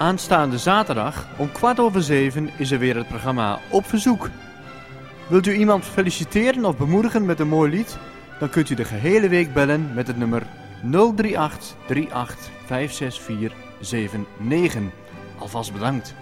Aanstaande zaterdag om kwart over zeven is er weer het programma Op Verzoek. Wilt u iemand feliciteren of bemoedigen met een mooi lied? Dan kunt u de gehele week bellen met het nummer 038 38 564 79. Alvast bedankt.